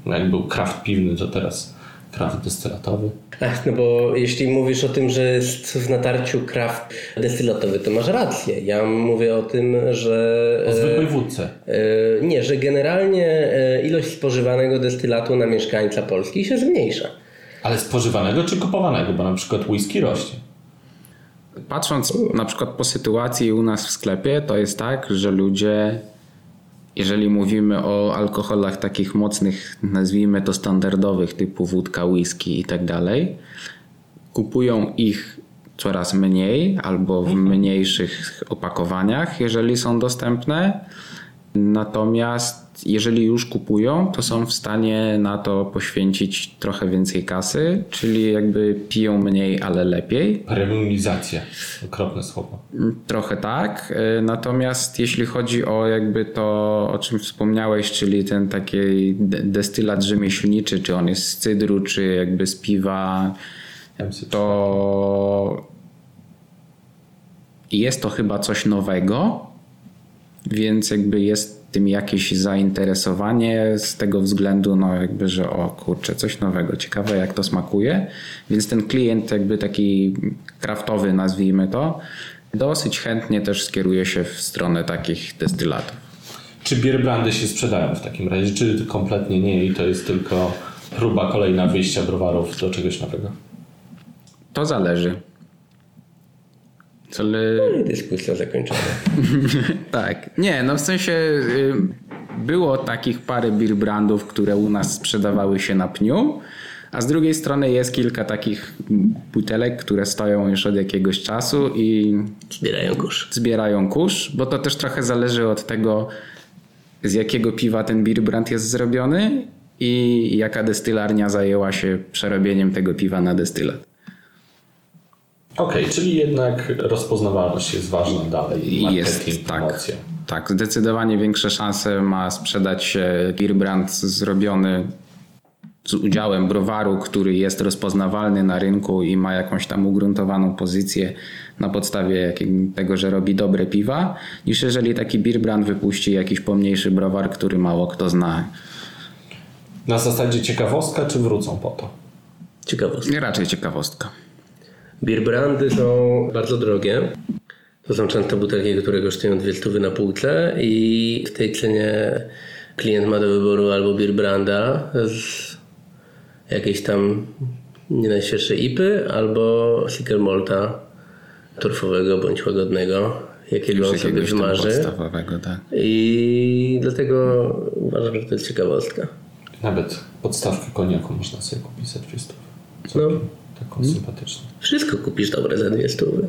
jak był kraft piwny, to teraz kraft destylatowy. Ach, no bo jeśli mówisz o tym, że jest w natarciu kraft destylatowy, to masz rację. Ja mówię o tym, że... O e, zwykłej wódce. e, nie, że generalnie e, ilość spożywanego destylatu na mieszkańca Polski się zmniejsza. Ale spożywanego czy kupowanego? Bo na przykład whisky rośnie. Patrząc na przykład po sytuacji u nas w sklepie, to jest tak, że ludzie, jeżeli mówimy o alkoholach takich mocnych, nazwijmy to standardowych, typu wódka, whisky i tak dalej, kupują ich coraz mniej albo w mniejszych opakowaniach, jeżeli są dostępne. Natomiast jeżeli już kupują, to są w stanie na to poświęcić trochę więcej kasy, czyli jakby piją mniej, ale lepiej. Premiumizacja. Okropne słowo. Trochę tak. Natomiast jeśli chodzi o jakby to, o czym wspomniałeś, czyli ten taki de- destylat rzemieślniczy, czy on jest z cydru, czy jakby z piwa, to jest to chyba coś nowego, więc jakby jest tym jakieś zainteresowanie z tego względu, no jakby, że o kurczę, coś nowego, ciekawe jak to smakuje, więc ten klient jakby taki kraftowy nazwijmy to, dosyć chętnie też skieruje się w stronę takich destylatów. Czy bierbrandy się sprzedają w takim razie, czy kompletnie nie i to jest tylko próba kolejna wyjścia browarów do czegoś nowego? To zależy. Ale... I dyskusja zakończona. Tak. Nie, no w sensie y, było takich parę beer brandów, które u nas sprzedawały się na pniu, a z drugiej strony jest kilka takich butelek, które stoją już od jakiegoś czasu i Zbierają kurz. zbierają kurz, bo to też trochę zależy od tego, z jakiego piwa ten beer brand jest zrobiony i jaka destylarnia zajęła się przerobieniem tego piwa na destylat. Okej, czyli jednak rozpoznawalność jest ważna dalej. I Marketing, jest tak. promocja. Tak, zdecydowanie większe szanse ma sprzedać się beer brand zrobiony z udziałem browaru, który jest rozpoznawalny na rynku i ma jakąś tam ugruntowaną pozycję na podstawie tego, że robi dobre piwa, niż jeżeli taki beer brand wypuści jakiś pomniejszy browar, który mało kto zna. Na zasadzie ciekawostka, czy wrócą po to? Ciekawostka. Raczej ciekawostka. Beer brandy są bardzo drogie. To są często butelki, które kosztują dwie stówy na półce i w tej cenie klient ma do wyboru albo beer branda z jakieś tam nie najświeższe ipy albo single malta torfowego bądź łagodnego, jakiego on sobie wymarzy. podstawowego, tak. I dlatego uważam, że to jest ciekawostka. Nawet podstawkę koniaku można sobie kupić za 200. No, Taką sympatyczną. wszystko kupisz dobre za dwie stówy.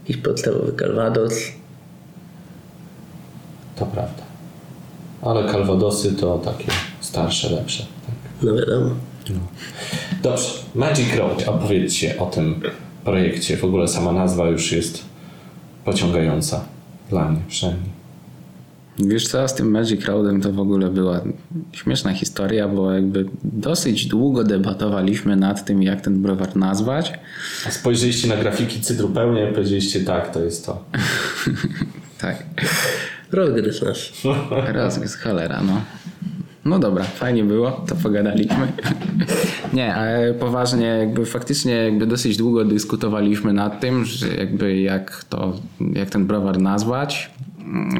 Jakiś podstawowy Calvados. To prawda. Ale kalwadosy to takie starsze, lepsze. Tak. No wiadomo. Dobrze, Magic Road. Opowiedzcie o tym projekcie. W ogóle sama nazwa już jest pociągająca. Dla mnie przynajmniej. Wiesz co, z tym Magic Roadem to w ogóle była śmieszna historia, bo jakby dosyć długo debatowaliśmy nad tym, jak ten browar nazwać. A spojrzeliście na grafiki cydru pełnie i powiedzieliście tak, to jest to. Tak, Rozgryz nas. raz z cholera, no. No dobra, fajnie było, to pogadaliśmy. Nie, ale poważnie, jakby faktycznie jakby dosyć długo dyskutowaliśmy nad tym, że jakby jak to, jak ten browar nazwać,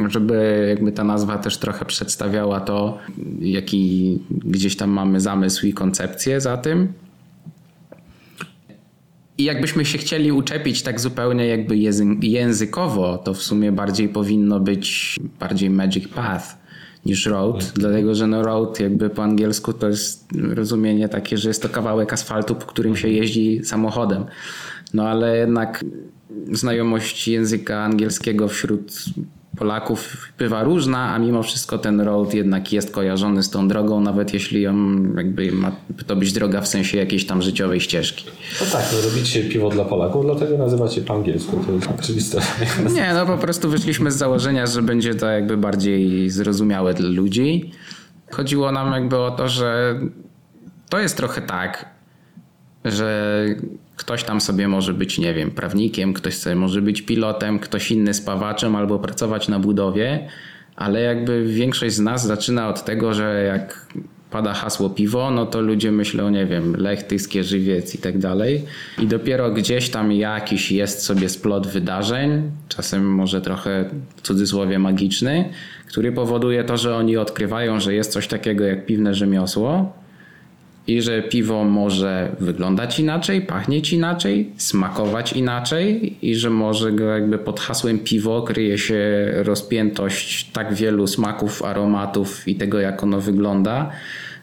żeby jakby ta nazwa też trochę przedstawiała to, jaki gdzieś tam mamy zamysł i koncepcję za tym. I jakbyśmy się chcieli uczepić tak zupełnie jakby językowo, to w sumie bardziej powinno być bardziej Magic Path niż Road, dlatego że no road jakby po angielsku to jest rozumienie takie, że jest to kawałek asfaltu, po którym się jeździ samochodem. No ale jednak znajomość języka angielskiego wśród Polaków bywa różna, a mimo wszystko ten road jednak jest kojarzony z tą drogą, nawet jeśli ją jakby ma to być droga w sensie jakiejś tam życiowej ścieżki. No tak, no robicie piwo dla Polaków, dlatego nazywacie po angielsku. To jest oczywiste. Nie, no po prostu wyszliśmy z założenia, że będzie to jakby bardziej zrozumiałe dla ludzi. Chodziło nam jakby o to, że to jest trochę tak, że ktoś tam sobie może być, nie wiem, prawnikiem, ktoś sobie może być pilotem, ktoś inny spawaczem albo pracować na budowie, ale jakby większość z nas zaczyna od tego, że jak pada hasło piwo, no to ludzie myślą, nie wiem, Lech, Tyskie, Żywiec i tak dalej. I dopiero gdzieś tam jakiś jest sobie splot wydarzeń, czasem może trochę w cudzysłowie magiczny, który powoduje to, że oni odkrywają, że jest coś takiego jak piwne rzemiosło i że piwo może wyglądać inaczej, pachnieć inaczej, smakować inaczej i że może jakby pod hasłem piwo kryje się rozpiętość tak wielu smaków, aromatów i tego jak ono wygląda,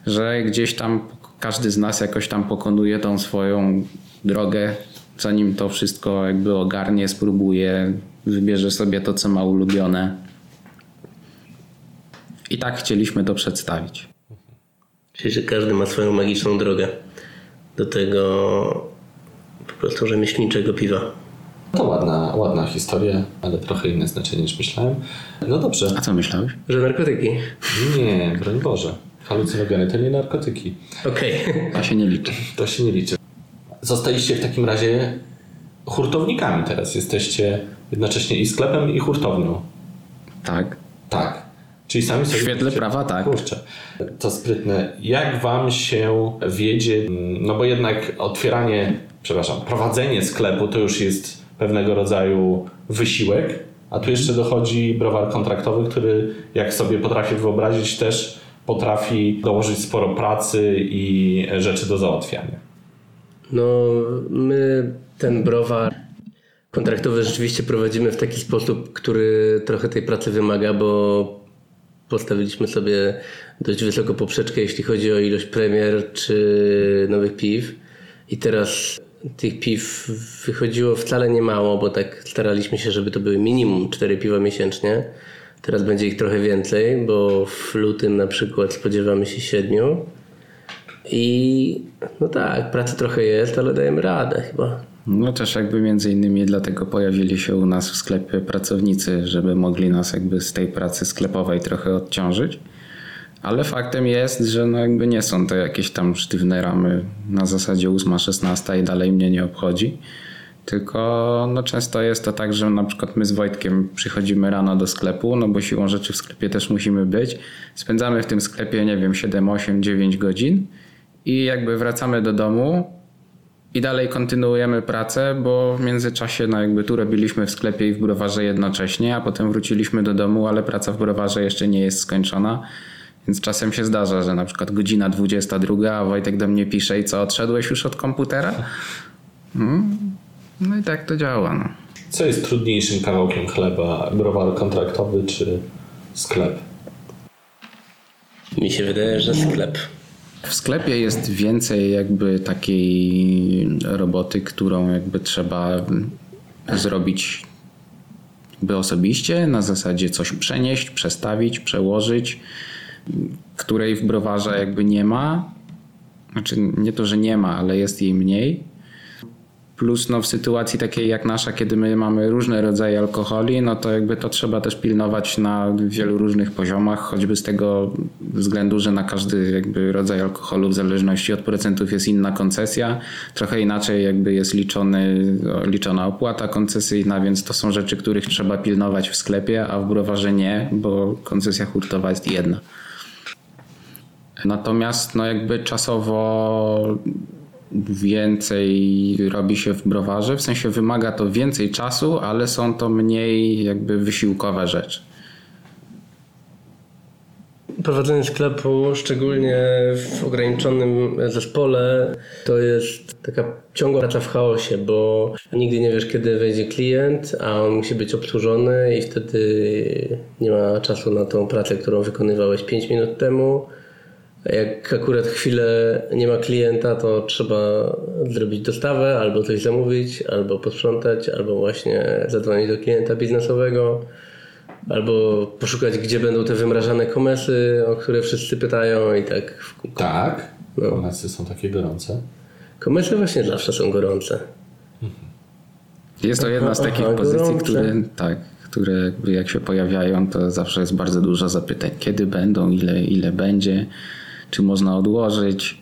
że gdzieś tam każdy z nas jakoś tam pokonuje tą swoją drogę, zanim to wszystko jakby ogarnie, spróbuje, wybierze sobie to co ma ulubione. I tak chcieliśmy to przedstawić. Czyli, że każdy ma swoją magiczną drogę do tego po prostu rzemieślniczego piwa. To ładna, ładna historia, ale trochę inne znaczenie niż myślałem. No dobrze. A co myślałeś? Że narkotyki. Nie, broń Boże. Halucynogeny to nie narkotyki. Okej. To się nie liczy. To się nie liczy. Zostaliście w takim razie hurtownikami teraz. Jesteście jednocześnie i sklepem, i hurtownią. Tak. Tak. Czyli sami sobie... W świetle prawa tak. Kurczę, to sprytne. Jak wam się wiedzie, no bo jednak otwieranie, przepraszam, prowadzenie sklepu to już jest pewnego rodzaju wysiłek, a tu jeszcze dochodzi browar kontraktowy, który jak sobie potrafię wyobrazić też potrafi dołożyć sporo pracy i rzeczy do załatwiania. No, my ten browar kontraktowy rzeczywiście prowadzimy w taki sposób, który trochę tej pracy wymaga, bo postawiliśmy sobie dość wysoką poprzeczkę, jeśli chodzi o ilość premier czy nowych piw. I teraz tych piw wychodziło wcale nie mało, bo tak staraliśmy się, żeby to były minimum 4 piwa miesięcznie. Teraz będzie ich trochę więcej, bo w lutym na przykład spodziewamy się 7. I no tak, pracy trochę jest, ale dajemy radę chyba. No też jakby między innymi dlatego pojawili się u nas w sklepie pracownicy, żeby mogli nas jakby z tej pracy sklepowej trochę odciążyć. Ale faktem jest, że no jakby nie są to jakieś tam sztywne ramy na zasadzie 8-16 i dalej mnie nie obchodzi. Tylko no często jest to tak, że na przykład my z Wojtkiem przychodzimy rano do sklepu, no bo siłą rzeczy w sklepie też musimy być. Spędzamy w tym sklepie, nie wiem, 7, 8, 9 godzin i jakby wracamy do domu i dalej kontynuujemy pracę, bo w międzyczasie no jakby tu robiliśmy w sklepie i w browarze jednocześnie, a potem wróciliśmy do domu, ale praca w browarze jeszcze nie jest skończona. Więc czasem się zdarza, że na przykład godzina 22, a Wojtek do mnie pisze i co, odszedłeś już od komputera? Mm, No i tak to działa. No. Co jest trudniejszym kawałkiem chleba? Browar kontraktowy czy sklep? Mi się wydaje, że sklep. W sklepie jest więcej jakby takiej roboty, którą jakby trzeba zrobić jakby osobiście, na zasadzie coś przenieść, przestawić, przełożyć, której w browarze jakby nie ma. Znaczy nie to, że nie ma, ale jest jej mniej. Plus no, w sytuacji takiej jak nasza, kiedy my mamy różne rodzaje alkoholi, no to jakby to trzeba też pilnować na wielu różnych poziomach, choćby z tego względu, że na każdy jakby rodzaj alkoholu w zależności od procentów jest inna koncesja. Trochę inaczej jakby jest liczony, liczona opłata koncesyjna, więc to są rzeczy, których trzeba pilnować w sklepie, a w browarze nie, bo koncesja hurtowa jest jedna. Natomiast no jakby czasowo więcej robi się w browarze, w sensie wymaga to więcej czasu, ale są to mniej jakby wysiłkowe rzeczy. Prowadzenie sklepu, szczególnie w ograniczonym zespole, to jest taka ciągła praca w chaosie, bo nigdy nie wiesz, kiedy wejdzie klient, a on musi być obsłużony i wtedy nie ma czasu na tą pracę, którą wykonywałeś 5 minut temu. A Jak akurat chwilę nie ma klienta, to trzeba zrobić dostawę, albo coś zamówić, albo posprzątać, albo właśnie zadzwonić do klienta biznesowego, albo poszukać, gdzie będą te wymrażane komesy, o które wszyscy pytają i tak w kółko. Tak. No. Komesy są takie gorące. Komesy właśnie zawsze są gorące. Jest to jedna z takich aha, pozycji, gorące. które, tak, które jak się pojawiają, to zawsze jest bardzo dużo zapytań. Kiedy będą, ile, ile będzie, czy można odłożyć.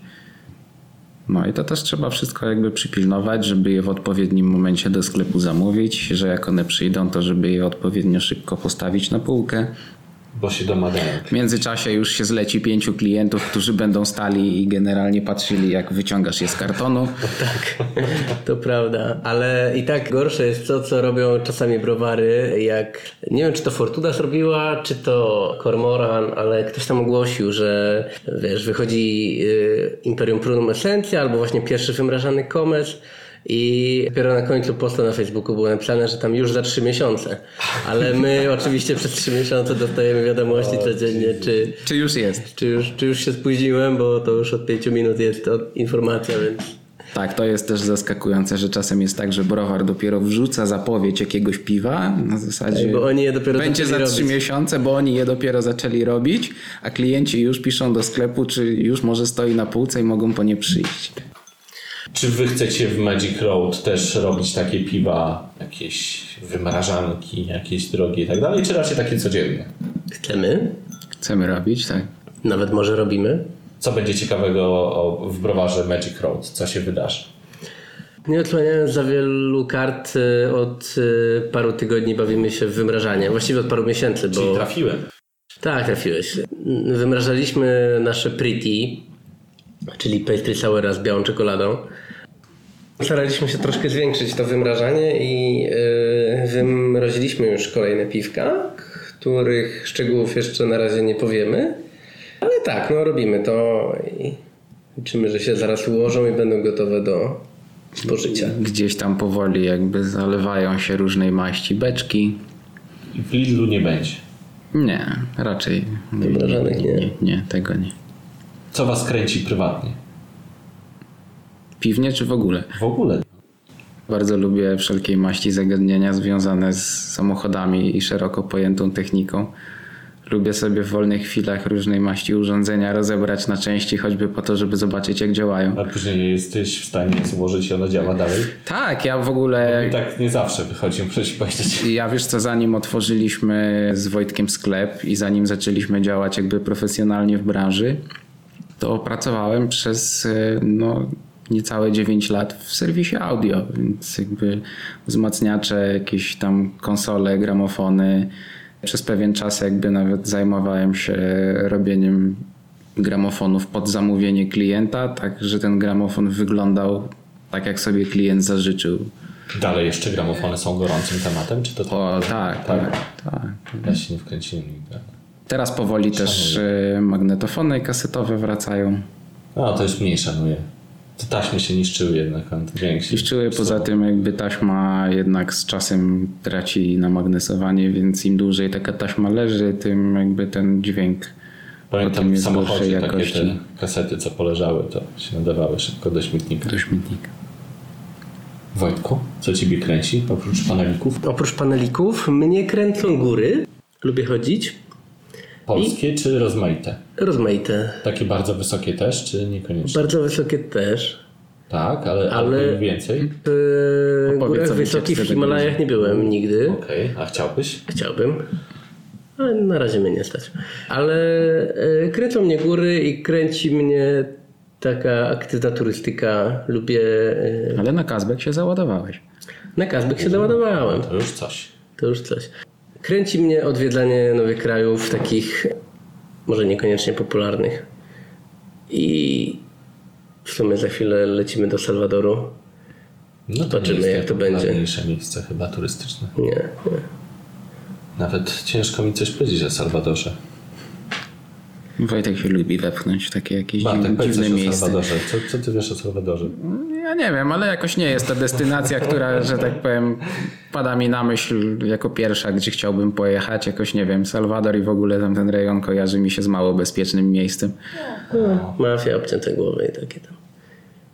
No i to też trzeba wszystko jakby przypilnować, żeby je w odpowiednim momencie do sklepu zamówić, że jak one przyjdą, to żeby je odpowiednio szybko postawić na półkę. Bo się domagają. W międzyczasie już się zleci pięciu klientów, którzy będą stali i generalnie patrzyli, jak wyciągasz je z kartonu. Tak, to prawda, ale i tak gorsze jest to, co robią czasami browary, jak nie wiem, czy to Fortuna zrobiła, czy to Cormoran, ale ktoś tam ogłosił, że wiesz, wychodzi y, Imperium Prunum Essencja albo właśnie pierwszy wymrażany komes i dopiero na końcu posta na Facebooku było napisane, że tam już za trzy miesiące. Ale my oczywiście przez trzy miesiące dostajemy wiadomości codziennie, czy, Czy już jest? czy, już, czy już się spóźniłem, bo to już od pięciu minut jest informacja, więc... Tak, to jest też zaskakujące, że czasem jest tak, że browar dopiero wrzuca zapowiedź jakiegoś piwa na zasadzie. Tak, bo oni je dopiero Będzie za trzy miesiące, bo oni je dopiero zaczęli robić, a klienci już piszą do sklepu, czy już może stoi na półce i mogą po nie przyjść. Czy wy chcecie w Magic Road też robić takie piwa, jakieś wymrażanki, jakieś drogie i tak dalej, czy raczej takie codzienne? Chcemy, Chcemy robić, tak. nawet może robimy. Co będzie ciekawego w browarze Magic Road? Co się wydarzy? Nie odsłaniając za wielu kart, y, od y, paru tygodni bawimy się w wymrażanie. Właściwie od paru miesięcy, bo... Czyli trafiłem. Tak, trafiłeś. Wymrażaliśmy nasze Pretty, czyli pastry soura z białą czekoladą. Staraliśmy się troszkę zwiększyć to wymrażanie i yy, wymroziliśmy już kolejne piwka, których szczegółów jeszcze na razie nie powiemy. Ale tak, no robimy to i liczymy, że się zaraz ułożą i będą gotowe do spożycia. Gdzieś tam powoli jakby zalewają się różnej maści beczki. I w Lidlu nie będzie. Nie, raczej Wymrażanych nie. nie, nie, tego nie. Co was kręci prywatnie? Piwnie czy w ogóle? W ogóle. Bardzo lubię wszelkiej maści zagadnienia związane z samochodami i szeroko pojętą techniką. Lubię sobie w wolnych chwilach różnej maści urządzenia rozebrać na części, choćby po to, żeby zobaczyć, jak działają. A później nie jesteś w stanie złożyć i ona działa dalej. Tak, ja w ogóle. I tak nie zawsze wychodzi, muszę ci powiedzieć. Ja wiesz co, zanim otworzyliśmy z Wojtkiem sklep i zanim zaczęliśmy działać jakby profesjonalnie w branży, to pracowałem przez e, no, niecałe 9 lat w serwisie audio, więc jakby wzmacniacze, jakieś tam konsole, gramofony. Przez pewien czas jakby nawet zajmowałem się robieniem gramofonów pod zamówienie klienta, tak że ten gramofon wyglądał tak jak sobie klient zażyczył. Dalej jeszcze gramofony są gorącym tematem, czy to O tak, tak, tak. Ja się nie wkręciłem nigdy. Teraz powoli też e, magnetofony kasetowe wracają. No, to już mniej szanuję. Te taśmy się niszczyły jednak, większe. Niszczyły poza tym jakby taśma jednak z czasem traci na magnesowanie, więc im dłużej taka taśma leży, tym jakby ten dźwięk potem Pamiętam w samochodzie takie te kasety, co poleżały, to się nadawały szybko do śmietnika. do śmietnika. Wojtku, co ciebie kręci oprócz panelików? Oprócz panelików, mnie kręcą góry. Lubię chodzić. Polskie czy rozmaite? Rozmaite. Takie bardzo wysokie też, czy niekoniecznie? Bardzo wysokie też. Tak, ale, Ale- więcej? W Opowiedz górach wysokich w Himalajach nie byłem nigdy. Okej, a chciałbyś? Chciałbym. Ale na razie mnie nie stać. Ale e, kręcą mnie góry i kręci mnie taka aktywna turystyka. Lubię. E, Ale na Kazbek się załadowałeś. na Kazbek się załadowałem. To już coś. To już coś. Kręci mnie odwiedzanie nowych krajów, takich może niekoniecznie popularnych. I w sumie za chwilę lecimy do Salwadoru. No to Zobaczymy, jak to będzie. najpopularniejsze miejsce chyba turystyczne. Nie, nie. Nawet ciężko mi coś powiedzieć o Salwadorze. Wojtek się lubi wepchnąć w takie jakieś Bartek, dziwne, miejsce. Co, co ty wiesz o Salwadorze? Ja nie wiem, ale jakoś nie jest to destynacja, która, że tak powiem, pada mi na myśl jako pierwsza, gdzie chciałbym pojechać. Jakoś nie wiem, Salwador i w ogóle tam ten rejon kojarzy mi się z mało bezpiecznym miejscem. No, mafia, obcięte głowy i takie tam.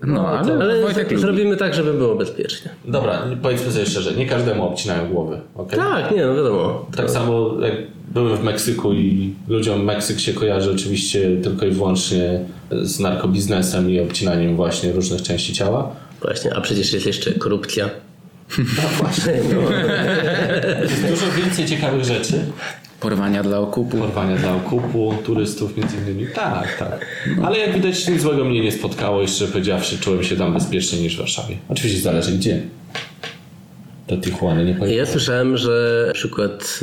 No, ale, Ale Wojtek lubi. zrobimy tak, żeby było bezpiecznie. Dobra, powiedzmy sobie szczerze, nie każdemu obcinają głowy, okej? Tak, nie, no wiadomo. Tak samo jak byłem w Meksyku i ludziom Meksyk się kojarzy oczywiście tylko i wyłącznie z narkobiznesem i obcinaniem właśnie różnych części ciała. Właśnie, a przecież jest jeszcze korupcja. No właśnie. No, Jest dużo więcej ciekawych rzeczy. Porwania dla okupu. Porwania dla okupu, turystów między innymi. Tak, tak. Ale jak widać nic złego mnie nie spotkało i szczerze powiedziawszy czułem się tam bezpieczniej niż w Warszawie. Oczywiście zależy gdzie. Do Tijuany nie. Ja słyszałem, że na przykład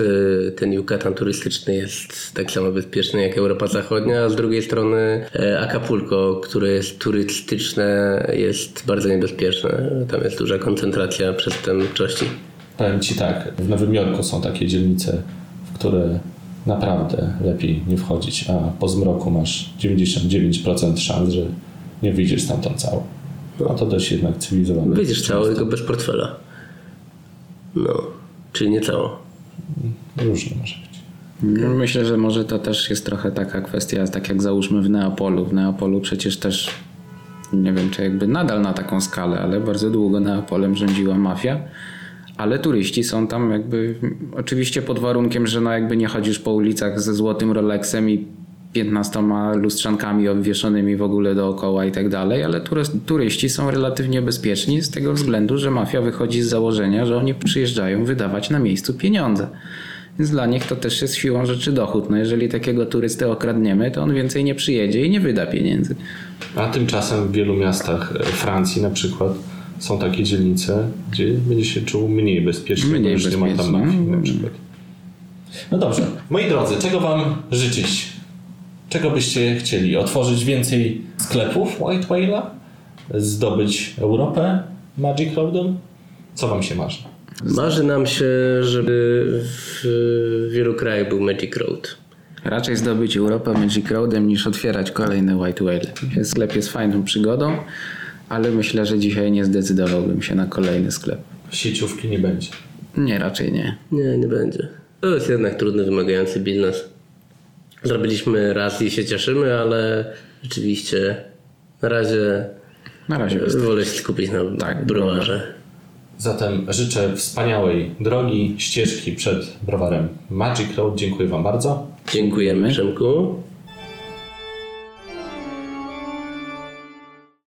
y, ten Yucatan turystyczny jest tak samo bezpieczny jak Europa Zachodnia, a z drugiej strony e, Acapulco, które jest turystyczne, jest bardzo niebezpieczne. Tam jest duża koncentracja przestępczości. Powiem Ci tak, w Nowym Jorku są takie dzielnice, w które naprawdę lepiej nie wchodzić, a po zmroku masz 99% szans, że nie wyjdziesz stamtąd cały. A to dość jednak cywilizowane. Wyjdziesz całego bez portfela. No, czyli nie cało. Różnie może być. Myślę, że może to też jest trochę taka kwestia, tak jak załóżmy w Neapolu. W Neapolu przecież też, nie wiem czy jakby nadal na taką skalę, ale bardzo długo Neapolem rządziła mafia. Ale turyści są tam jakby, oczywiście pod warunkiem, że no jakby nie chodzisz po ulicach ze złotym Rolexem i 15 lustrzankami obwieszonymi w ogóle dookoła i tak dalej, ale turyści są relatywnie bezpieczni z tego względu, że mafia wychodzi z założenia, że oni przyjeżdżają wydawać na miejscu pieniądze. Więc dla nich to też jest siłą rzeczy dochód. No jeżeli takiego turystę okradniemy, to on więcej nie przyjedzie i nie wyda pieniędzy. A tymczasem w wielu miastach e, Francji na przykład są takie dzielnice, gdzie będzie się czuł mniej bezpiecznie, Mniej bo już nie ma tam bezpiecznie. mafii na przykład. No dobrze. Moi drodzy, czego Wam życzyć? Czego byście chcieli? Otworzyć więcej sklepów White Whale'a? Zdobyć Europę Magic Roadem? Co Wam się marzy? Marzy nam się, żeby w wielu krajach był Magic Road. Raczej zdobyć Europę Magic Roadem niż otwierać kolejne White Whale. Sklep jest fajną przygodą, ale myślę, że dzisiaj nie zdecydowałbym się na kolejny sklep. Sieciówki nie będzie. Nie, raczej nie. Nie, nie będzie. To jest jednak trudny, wymagający biznes. Zrobiliśmy raz i się cieszymy, ale rzeczywiście na razie Na razie jest. wolę się skupić na Tak, browarze. Zatem życzę wspaniałej drogi, ścieżki przed browarem Magic Road. Dziękuję Wam bardzo. Dziękujemy, Przemku.